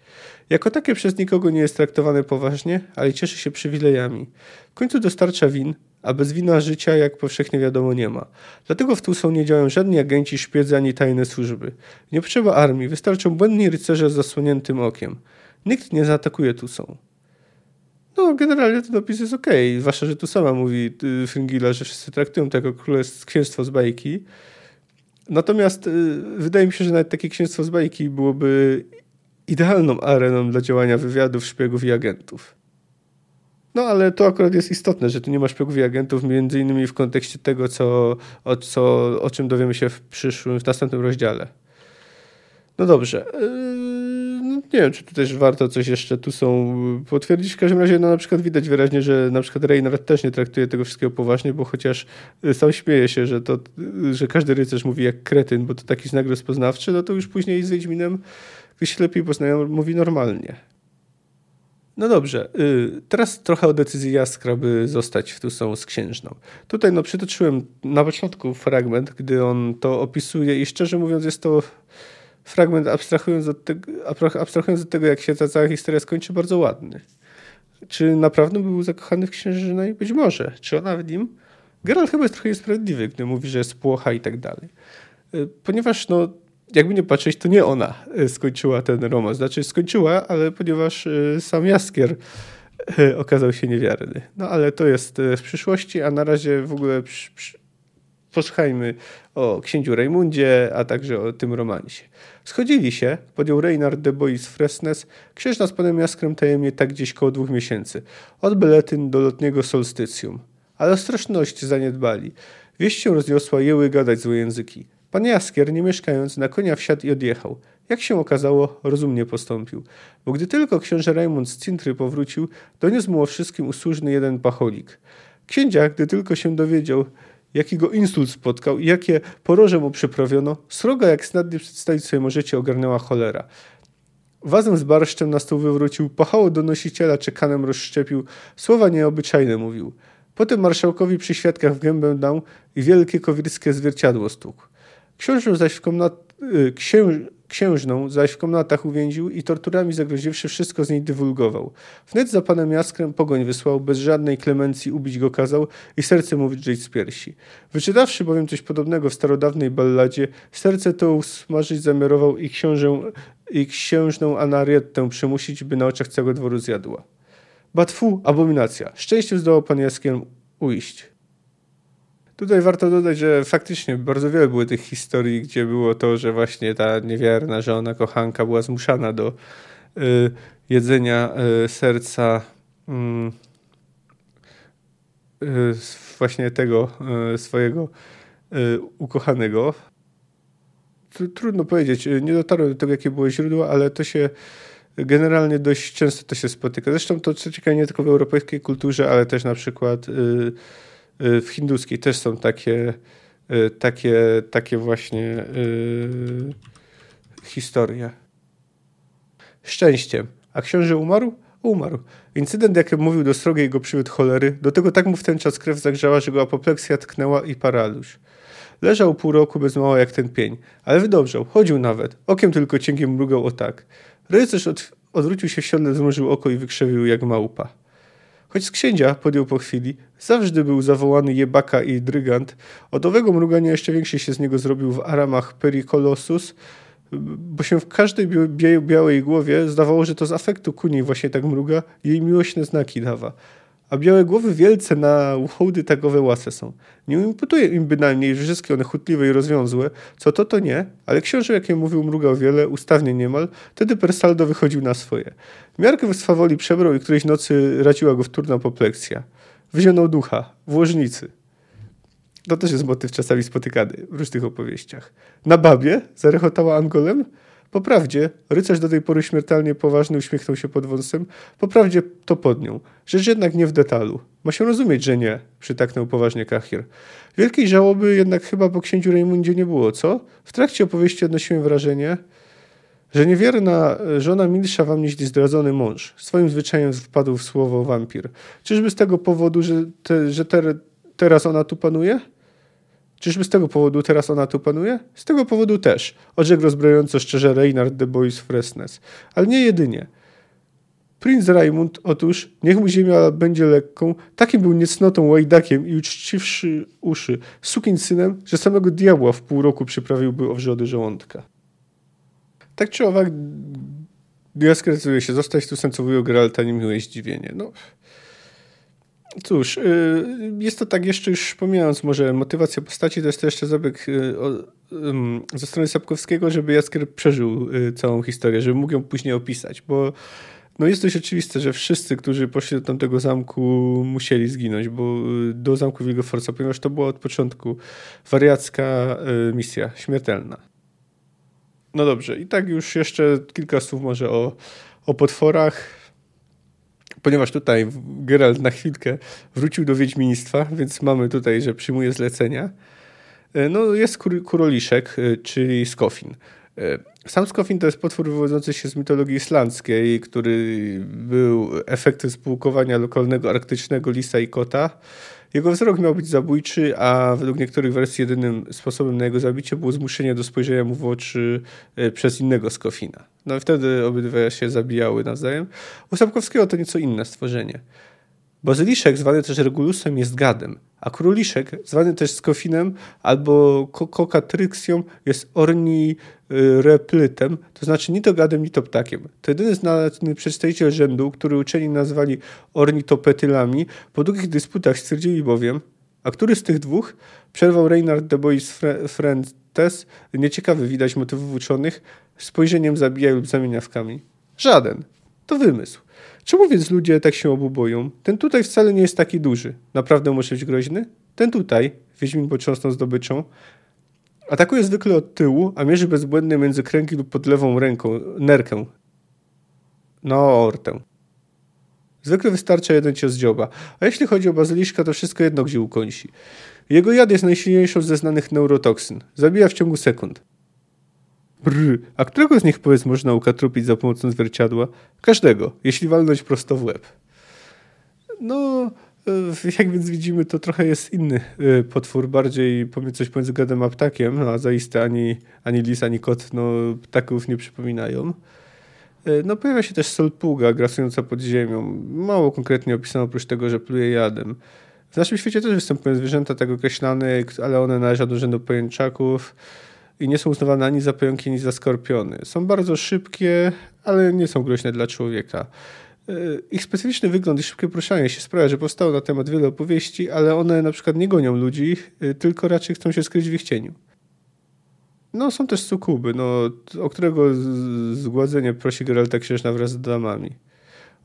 S1: Jako takie przez nikogo nie jest traktowane poważnie, ale cieszy się przywilejami. W końcu dostarcza win, a bez wina życia, jak powszechnie wiadomo, nie ma. Dlatego w Tulsą nie działają żadni agenci, szpiedzy ani tajne służby. Nie potrzeba armii, wystarczą błędni rycerze z zasłoniętym okiem. Nikt nie zaatakuje Tusą. No, generalnie ten opis jest okej. Okay. Zwłaszcza, że tu sama mówi y, Fringilla, że wszyscy traktują tego królestwo z bajki. Natomiast y, wydaje mi się, że nawet takie księstwo z bajki byłoby idealną areną dla działania wywiadów, szpiegów i agentów. No, ale to akurat jest istotne, że tu nie ma szpiegów i agentów, między innymi w kontekście tego, co, o, co, o czym dowiemy się w przyszłym, w następnym rozdziale. No dobrze. Yy, no nie wiem, czy tu też warto coś jeszcze tu są potwierdzić. W każdym razie, no na przykład widać wyraźnie, że na przykład Rey nawet też nie traktuje tego wszystkiego poważnie, bo chociaż sam śmieje się, że, to, że każdy rycerz mówi jak kretyn, bo to taki znak rozpoznawczy, no to już później z Wiedźminem, gdy się lepiej poznają, mówi normalnie. No dobrze, yy, teraz trochę o decyzji Jaskra, by zostać w są z księżną. Tutaj no przytoczyłem na początku fragment, gdy on to opisuje i szczerze mówiąc jest to fragment, abstrahując od, tego, abstrahując od tego, jak się ta cała historia skończy, bardzo ładny. Czy naprawdę był zakochany w księżynej? Być może. Czy ona w nim? Geralt chyba jest trochę niesprawiedliwy, gdy mówi, że jest płocha i tak dalej. Y, ponieważ, no, jakby nie patrzeć, to nie ona y, skończyła ten romans. Znaczy, skończyła, ale ponieważ y, sam Jaskier okazał się niewiarny. No, ale to jest w przyszłości, a na razie w ogóle przy, przy, posłuchajmy o księciu Raymundzie, a także o tym romansie. Schodzili się, podjął Reynard de Bois Fresnes, księżna z panem Jaskrem tajemnie tak gdzieś koło dwóch miesięcy, od Beletyn do lotniego solstycjum. Ale straszność zaniedbali. Wieść się rozniosła, jęły gadać złe języki. Pan Jaskier, nie mieszkając, na konia wsiadł i odjechał. Jak się okazało, rozumnie postąpił, bo gdy tylko książę Raymond z Cintry powrócił, doniósł mu o wszystkim usłużny jeden pacholik. Księcia, gdy tylko się dowiedział, jaki go insult spotkał i jakie poroże mu przyprawiono, sroga jak snadnie przedstawić sobie możecie ogarnęła cholera. Wazem z barszczem na stół wywrócił, pachało do nosiciela czekanem rozszczepił, słowa nieobyczajne mówił. Potem marszałkowi przy świadkach w gębę dał i wielkie kowirskie zwierciadło stukł. Książę zaś w komnat... Y, księż... Księżną zaś w komnatach uwięził i torturami zagroziwszy wszystko z niej dywulgował. Wnet za panem Jaskrem pogoń wysłał, bez żadnej klemencji ubić go kazał i serce mu wydrzeć z piersi. Wyczytawszy bowiem coś podobnego w starodawnej balladzie, serce to usmażyć zamiarował i i księżną Anarietę przymusić, by na oczach całego dworu zjadła. Batfu, abominacja. Szczęściem zdołał pan Jaskiem ujść. Tutaj warto dodać, że faktycznie bardzo wiele było tych historii, gdzie było to, że właśnie ta niewierna żona, kochanka była zmuszana do jedzenia serca mm, właśnie tego swojego ukochanego. Trudno powiedzieć, nie dotarłem do tego, jakie było źródło, ale to się generalnie dość często to się spotyka. Zresztą to co ciekawe nie tylko w europejskiej kulturze, ale też na przykład w hinduskiej też są takie Y, takie, takie właśnie yy, historie. Szczęściem. A książę umarł? Umarł. Incydent, jak mówił do srogiej, go przywiódł cholery. Do tego tak mu w ten czas krew zagrzała, że go apopleksja tknęła i paraliż. Leżał pół roku bez mała jak ten pień, ale wydobrzał, chodził nawet. Okiem tylko cienkiem mrugał o tak. Rycerz od, odwrócił się w siodle, zmrużył oko i wykrzewił jak małpa. Choć z księcia, podjął po chwili, zawsze był zawołany jebaka i drygant, od owego mrugania jeszcze większy się z niego zrobił w aramach Pericolosus, bo się w każdej białej głowie zdawało, że to z afektu ku niej właśnie tak mruga. Jej miłośne znaki dawa a białe głowy wielce na hołdy tagowe łase są. Nie imputuje im bynajmniej, że wszystkie one chutliwe i rozwiązłe, co to to nie, ale książę, jak mówił, mrugał wiele, ustawnie niemal, wtedy Persaldo wychodził na swoje. Miarkę swawoli przebrał i którejś nocy radziła go wtórna popleksja. Wyzionął ducha, w łożnicy. To też jest motyw czasami spotykany w różnych opowieściach. Na babie zarechotała Angolem, po prawdzie, rycerz do tej pory śmiertelnie poważny uśmiechnął się pod wąsem. Po prawdzie to pod nią. Rzecz jednak nie w detalu. Ma się rozumieć, że nie, przytaknął poważnie Kahir. Wielkiej żałoby jednak chyba po księciu Rejmundzie nie było, co? W trakcie opowieści odnosiłem wrażenie, że niewierna żona milsza wam nieźli zdradzony mąż. Swoim zwyczajem wpadł w słowo wampir. Czyżby z tego powodu, że, te, że ter, teraz ona tu panuje? Czyżby z tego powodu teraz ona tu panuje? Z tego powodu też, odrzekł rozbrajająco szczerze Reinhard de Bois Fresnes. Ale nie jedynie. Princ Raimund, otóż, niech mu ziemia będzie lekką, takim był niecnotą łajdakiem i uczciwszy uszy, sukin synem, że samego diabła w pół roku przyprawiłby o wrzody żołądka. Tak czy owak, Jaskier się zostać tu sęcowują Geralta niemiłe zdziwienie. No, Cóż, y, jest to tak jeszcze już pomijając może motywację postaci, to jest to jeszcze zabieg y, ze strony Sapkowskiego, żeby Jaskier przeżył y, całą historię, żeby mógł ją później opisać, bo no jest dość oczywiste, że wszyscy, którzy poszli do tamtego zamku musieli zginąć, bo do zamku Wilgefortza, ponieważ to była od początku wariacka misja, śmiertelna. No dobrze, i tak już jeszcze kilka słów może o, o potworach ponieważ tutaj Geralt na chwilkę wrócił do Wiedźmiństwa, więc mamy tutaj, że przyjmuje zlecenia. E, no jest kur kuroliszek, e, czyli skofin. E, sam skofin to jest potwór wywodzący się z mitologii islandzkiej, który był efektem spółkowania lokalnego arktycznego lisa i kota. Jego wzrok miał być zabójczy, a według niektórych wersji jedynym sposobem na jego zabicie było zmuszenie do spojrzenia mu w oczy przez innego skofina. No i wtedy obydwa się zabijały nawzajem. U Sapkowskiego to nieco inne stworzenie. Bazyliszek, zwany też Regulusem, jest gadem, a króliszek, zwany też skofinem albo kokatryksją, jest ornireplytem, to znaczy ni to gadem, ni to ptakiem. To jedyny znany przedstawiciel rzędu, który uczeni nazwali ornitopetylami. Po długich dysputach stwierdzili bowiem, a który z tych dwóch przerwał Reinhard de Bois Frentes, nieciekawy widać motywów uczonych, spojrzeniem zabija lub zamienia w kamień? Żaden. To wymysł. Czemu więc ludzie tak się obu boją? Ten tutaj wcale nie jest taki duży. Naprawdę może być groźny? Ten tutaj, Wiedźmin potrząsnął zdobyczą, atakuje zwykle od tyłu, a mierzy bezbłędnie między kręgi lub pod lewą ręką, nerkę. No, ortę. Zwykle wystarcza jeden cios dzioba, a jeśli chodzi o bazyliszka, to wszystko jedno gdzie ukońsi. Jego jad jest najsilniejszą ze znanych neurotoksyn. Zabija w ciągu sekund. Brr, a którego z nich powiedz można ukatrupić za pomocą zwierciadła? Każdego, jeśli walnąć prosto w łeb. No, e, jak więc widzimy, to trochę jest inny e, potwór, bardziej coś pomiędzy gadem a ptakiem, a zaiste ani, ani lis, ani kot no, ptaków nie przypominają. E, no, pojawia się też solpuga grasująca pod ziemią. Mało konkretnie opisano oprócz tego, że pluje jadem. W naszym świecie też występują zwierzęta tak określane, ale one należą do rzędu pojęczaków i nie są uznawane ani za pająki, ani za skorpiony. Są bardzo szybkie, ale nie są groźne dla człowieka. E, ich specyficzny wygląd i szybkie poruszanie się sprawia, że powstało na temat wiele opowieści, ale one na przykład nie gonią ludzi, e, tylko raczej chcą się skryć w ich cieniu. No, są też sukuby, no, o którego zgładzenie prosi Geralta Księżna wraz z damami.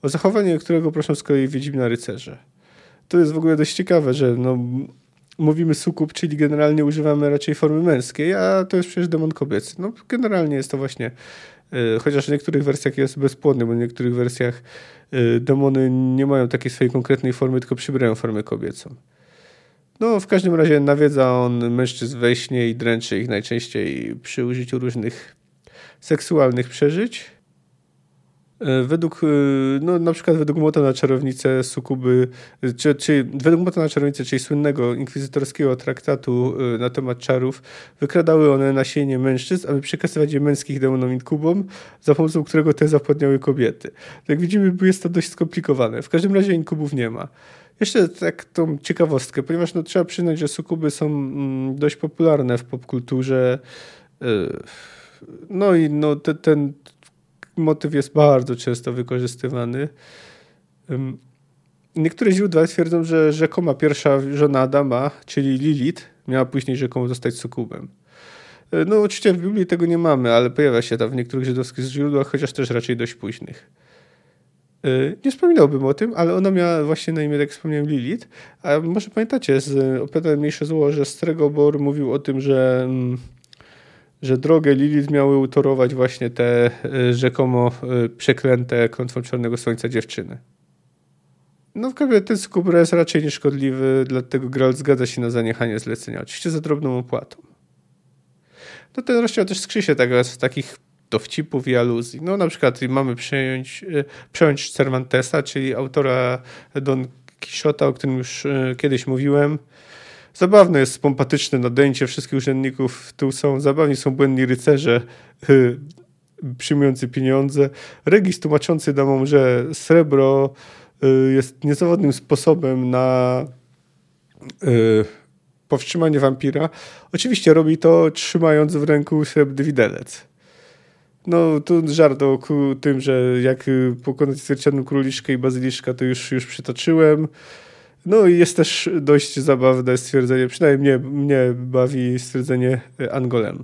S1: O zachowanie którego proszą z kolei Wiedźmina rycerze. To jest w ogóle dość ciekawe, że no, mówimy sukub, czyli generalnie używamy raczej formy męskiej, a to jest przecież demon kobiecy. No, generalnie jest to właśnie, y, chociaż w niektórych wersjach jest bezpłodny, bo w niektórych wersjach y, demony nie mają takiej swojej konkretnej formy, tylko przybierają formę kobiecą. No, w każdym razie nawiedza on mężczyzn we śnie i dręczy ich najczęściej przy użyciu różnych seksualnych przeżyć. E, według, e, no na przykład według Mota na czarownicę sukuby, czy, czy według Mota na czarownicę, czyli słynnego inkwizytorskiego traktatu e, na temat czarów, wykradały one nasienie mężczyzn, aby przekazywać je męskich demonom inkubom, za pomocą którego te zapładniały kobiety. Jak widzimy, jest to dość skomplikowane. W każdym razie inkubów nie ma. Jeszcze tak tą ciekawostkę, ponieważ no, trzeba przyznać, że sukuby są mm, dość popularne w popkulturze. No i no, te, ten motyw jest bardzo często wykorzystywany. Niektóre źródła twierdzą, że rzekoma pierwsza żona Adama, czyli Lilith, miała później rzekomo zostać sukubem. E, no oczywiście w Biblii tego nie mamy, ale pojawia się tam w niektórych żydowskich źródłach, chociaż też raczej dość późnych. E, nie wspominałbym o tym, ale ona miała właśnie na imię, jak wspomniałem, Lilith. A może pamiętacie z opowiadania Mniejsze Zło, że Stregobor mówił o tym, że mm, że drogę Lilith miały utorować właśnie te e, rzekomo e, przeklęte klątwą Czarnego Słońca dziewczyny. No w każdym ten skubra jest raczej nieszkodliwy, dlatego Geralt zgadza się na zaniechanie zlecenia, oczywiście za drobną opłatą. No ten rozdział też skrzy się tak z takich dowcipów i aluzji. No na przykład mamy przejąć, e, przejąć Cervantesa, czyli autora Don Quixota, o którym już kiedyś mówiłem, Zabawne jest pompatyczne nadęcie wszystkich urzędników. Tu są zabawni są błędni rycerze yy, przyjmujący pieniądze. Regis tłumaczący damom, że srebro yy, jest niezawodnym sposobem na yy, powstrzymanie wampira. Oczywiście robi to trzymając w ręku srebrny widelec. No, tu żart o tym, że jak pokonać zwierciadną króliczkę i bazyliszka, to już, już przytoczyłem. No i jest też dość zabawne stwierdzenie, przynajmniej mnie, mnie bawi stwierdzenie e, Angolem.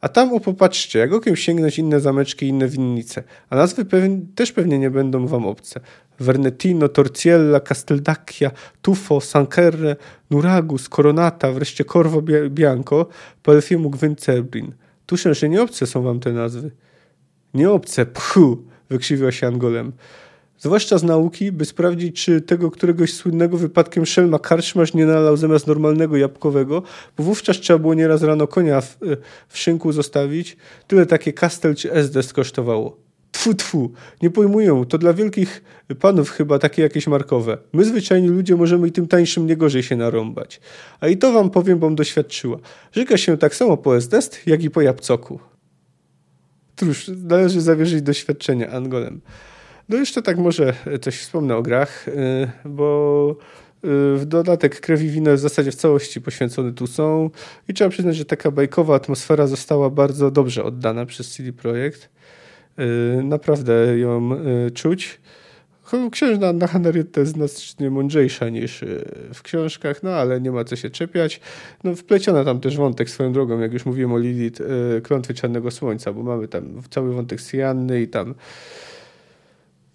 S1: A tam, o popatrzcie, jak okiem sięgnąć inne zameczki, inne winnice, a nazwy też pewnie nie będą wam obce. Vernetino, Torciella, Casteldacchia, Tufo, Sancerre, Nuragus, Coronata, wreszcie Corvo Bianco, Pelfiemu Gwyncerbrin. Tuszę, że nie obce są wam te nazwy. Nie obce, pchu, wykrzywiła się Angolem zwłaszcza z nauki, by sprawdzić, czy tego któregoś słynnego wypadkiem szelma karczmarz nie nalał zamiast normalnego jabłkowego, bo wówczas trzeba było nieraz rano konia w, w szynku zostawić. Tyle takie kastel czy esdes kosztowało. Tfu, tfu, nie pojmują, to dla wielkich panów chyba takie jakieś markowe. My zwyczajni ludzie możemy i tym tańszym nie gorzej się narąbać. A i to wam powiem, bom doświadczyła. Żyga się tak samo po esdest, jak i po jabłcoku. Cóż, należy zawierzyć doświadczenia Angolem. No jeszcze tak może coś wspomnę o grach, y, bo y, w dodatek Krew i Wino w zasadzie w całości poświęcony tu są i trzeba przyznać, że taka bajkowa atmosfera została bardzo dobrze oddana przez CD Projekt. Y, naprawdę ją czuć. Księżna na Henriette jest znacznie mądrzejsza niż w książkach, no ale nie ma co się czepiać. No, wpleciona tam też wątek swoją drogą, jak już mówiłem o Lilith, Klątwy Czarnego Słońca, bo mamy tam cały wątek Sianny i tam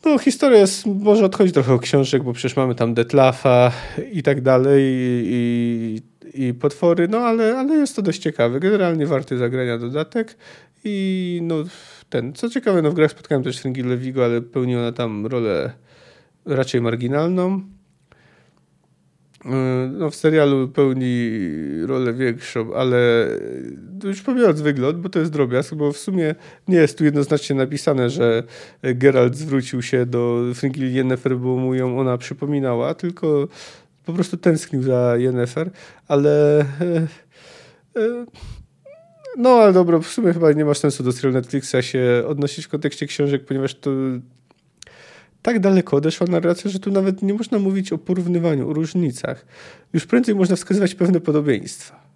S1: no, historia jest, może odchodzić trochę od książek, bo przecież mamy tam Detlafa i tak dalej i, i potwory, no ale, ale jest to dość ciekawe. Generalnie warty zagrania dodatek i no ten, co ciekawe, no w grach spotkałem też Fringi Lewigo, ale pełni ona tam rolę raczej marginalną. E, no, w serialu pełni rolę większą, ale już pomijając wygląd, bo to jest drobiazg, bo w sumie nie jest tu jednoznacznie napisane, że Geralt zwrócił się do Fringilli Yennefer, bo mu ją ona przypominała, tylko po prostu tęsknił za Yennefer, ale e, e, no ale dobra, w sumie chyba nie ma sensu do serialu Netflixa się odnosić w kontekście książek, ponieważ to tak daleko odeszła narracja, że tu nawet nie można mówić o porównywaniu, o różnicach. Już prędzej można wskazywać pewne podobieństwa.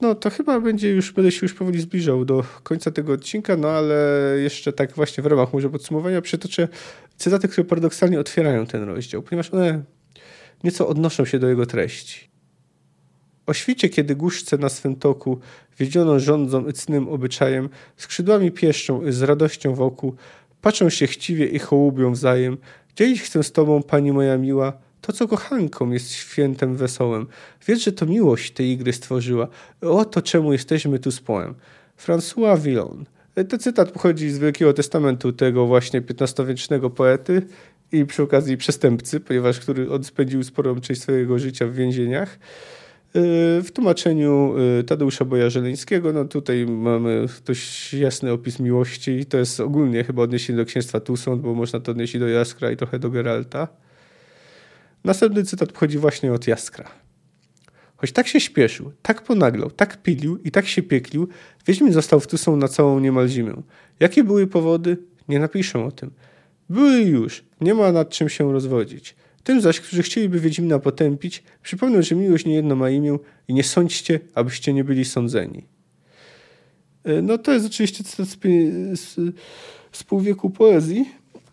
S1: No to chyba będzie już, będę się już powoli zbliżał do końca tego odcinka, no ale jeszcze tak właśnie w ramach może podsumowania przytoczę cytaty, które paradoksalnie otwierają ten rozdział, ponieważ one nieco odnoszą się do jego treści. O świcie, kiedy guszce na swym toku, wiedziono rządzą cnym obyczajem, skrzydłami pieszczą z radością wokół, patrzą się chciwie i hołubią wzajem. Dzielić chcę z tobą, pani moja miła, to, co kochanką jest świętem wesołym. Wiedz, że to miłość tej igry stworzyła. Oto czemu jesteśmy tu z poem. François Villon. Ten cytat pochodzi z Wielkiego Testamentu tego właśnie XV-wiecznego poety i przy okazji przestępcy, ponieważ który on spędził sporą część swojego życia w więzieniach. W tłumaczeniu y, Tadeusza Boja Żeleńskiego, no tutaj mamy dość jasny opis miłości i to jest ogólnie chyba odniesienie do księstwa Tusąd, bo można to odnieść do Jaskra i trochę do Geralta. Następny cytat pochodzi właśnie od Jaskra. Choć tak się śpieszył, tak ponaglał, tak pilił i tak się pieklił, Wiedźmin został w Tusą na całą niemal zimę. Jakie były powody? Nie napiszę o tym. Były już, nie ma nad czym się rozwodzić. Tym zaś, którzy chcieliby Wiedźmina potępić, przypomnę, że miłość niejedno ma imię i nie sądźcie, abyście nie byli sądzeni. E, no to jest oczywiście cytat z, z, z półwieku poezji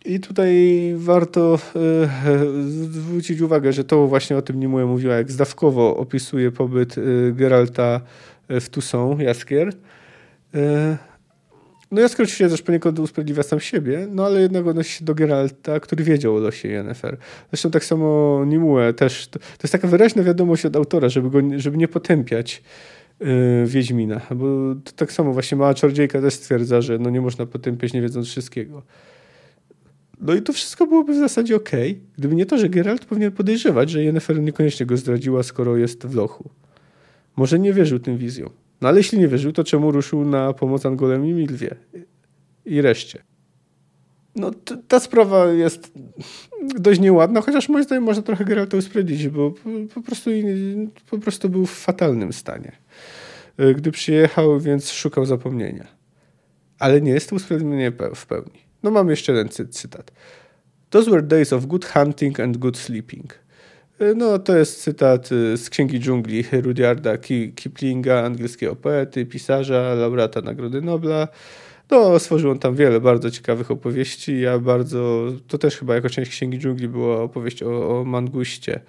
S1: i tutaj warto e, zwrócić uwagę, że to właśnie o tym Nimue mówiła, jak zdawkowo opisuje pobyt e, Geralta w Toussaint, Jaskier. No ja oczywiście też poniekąd usprawiedliwia sam siebie, no ale jednak odnosi się do Geralta, który wiedział o losie Yennefer. Zresztą tak samo Nimue też. To, to jest taka wyraźna wiadomość od autora, żeby, go, żeby nie potępiać yy, Wiedźmina. Bo tak samo właśnie mała czarodziejka też stwierdza, że no nie można potępiać nie wiedząc wszystkiego. No i to wszystko byłoby w zasadzie ok, gdyby nie to, że Geralt powinien podejrzewać, że Yennefer niekoniecznie go zdradziła, skoro jest w lochu. Może nie wierzył tym wizjom. No ale jeśli nie wierzył, to czemu ruszył na pomoc Angolem i Milwie i reszcie? No ta sprawa jest dość nieładna, chociaż moim zdaniem można trochę Geralta usprawiedliwić, bo po prostu, po prostu był w fatalnym stanie. E, gdy przyjechał, więc szukał zapomnienia. Ale nie jest to usprawiedliwienie w pełni. No mam jeszcze jeden cytat. Those were days of good hunting and good sleeping. No, to jest cytat y, z Księgi Dżungli Rudyarda Kiplinga, angielskiego poety, pisarza, laureata Nagrody Nobla. No, stworzył on tam wiele bardzo ciekawych opowieści. Ja bardzo, to też chyba jako część Księgi Dżungli była opowieść o, o manguście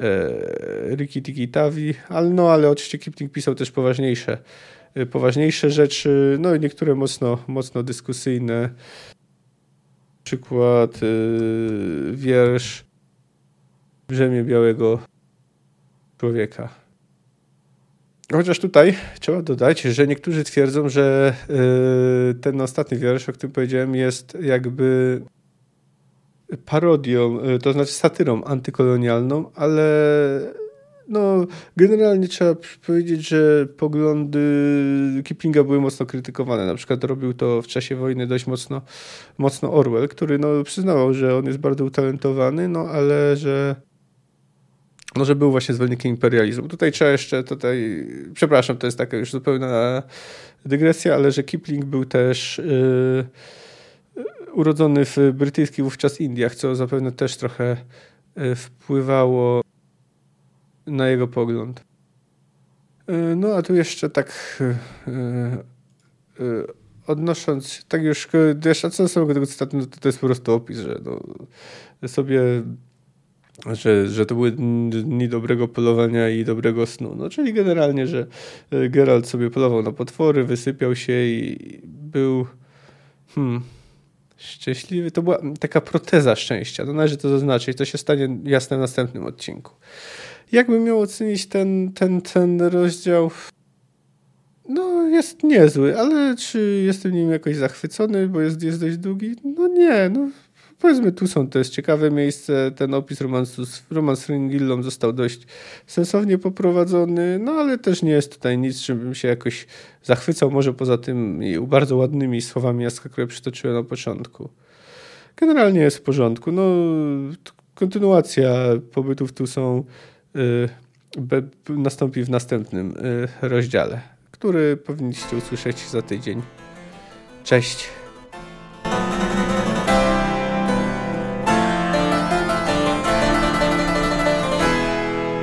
S1: e, Riki Tiki Tavi, ale no, ale oczywiście Kipling pisał też poważniejsze, e, poważniejsze rzeczy, no i niektóre mocno, mocno dyskusyjne. Przykład y, wiersz brzemię białego człowieka. Chociaż tutaj trzeba dodać, że niektórzy twierdzą, że y, ten ostatni wiersz, o którym powiedziałem, jest jakby parodią, y, to znaczy satyrą antykolonialną, ale no, generalnie trzeba powiedzieć, że poglądy Kiplinga były mocno krytykowane. Na przykład robił to w czasie wojny dość mocno, mocno Orwell, który no, przyznawał, że on jest bardzo utalentowany, no ale że no, że był właśnie zwolennikiem imperializmu. Tutaj trzeba jeszcze, tutaj, przepraszam, to jest taka już zupełna dygresja, ale że Kipling był też yy, urodzony w brytyjskich wówczas Indiach, co zapewne też trochę yy, wpływało na jego pogląd. Yy, no a tu jeszcze tak yy, odnosząc, tak już jeszcze co samego tego cytatu, no to, to jest po prostu opis, że no, sobie że, że to były dni dobrego polowania i dobrego snu. No, czyli generalnie, że e, Geralt sobie polował na potwory, wysypiał się i był hmm, szczęśliwy. To była taka proteza szczęścia. No, należy to zaznaczyć. To się stanie jasne w następnym odcinku. Jakbym miał ocenić ten, ten, ten rozdział? No, jest niezły, ale czy jestem nim jakoś zachwycony, bo jest, jest dość długi? No nie, no powiedzmy tu są, to jest ciekawe miejsce, ten opis romansu, romans z został dość sensownie poprowadzony, no ale też nie jest tutaj nic, czym bym się jakoś zachwycał, może poza tym bardzo ładnymi słowami Jaska, które przytoczyłem na początku. Generalnie jest w porządku, no kontynuacja pobytów tu są y, nastąpi w następnym y, rozdziale, który powinniście usłyszeć za tydzień. Cześć!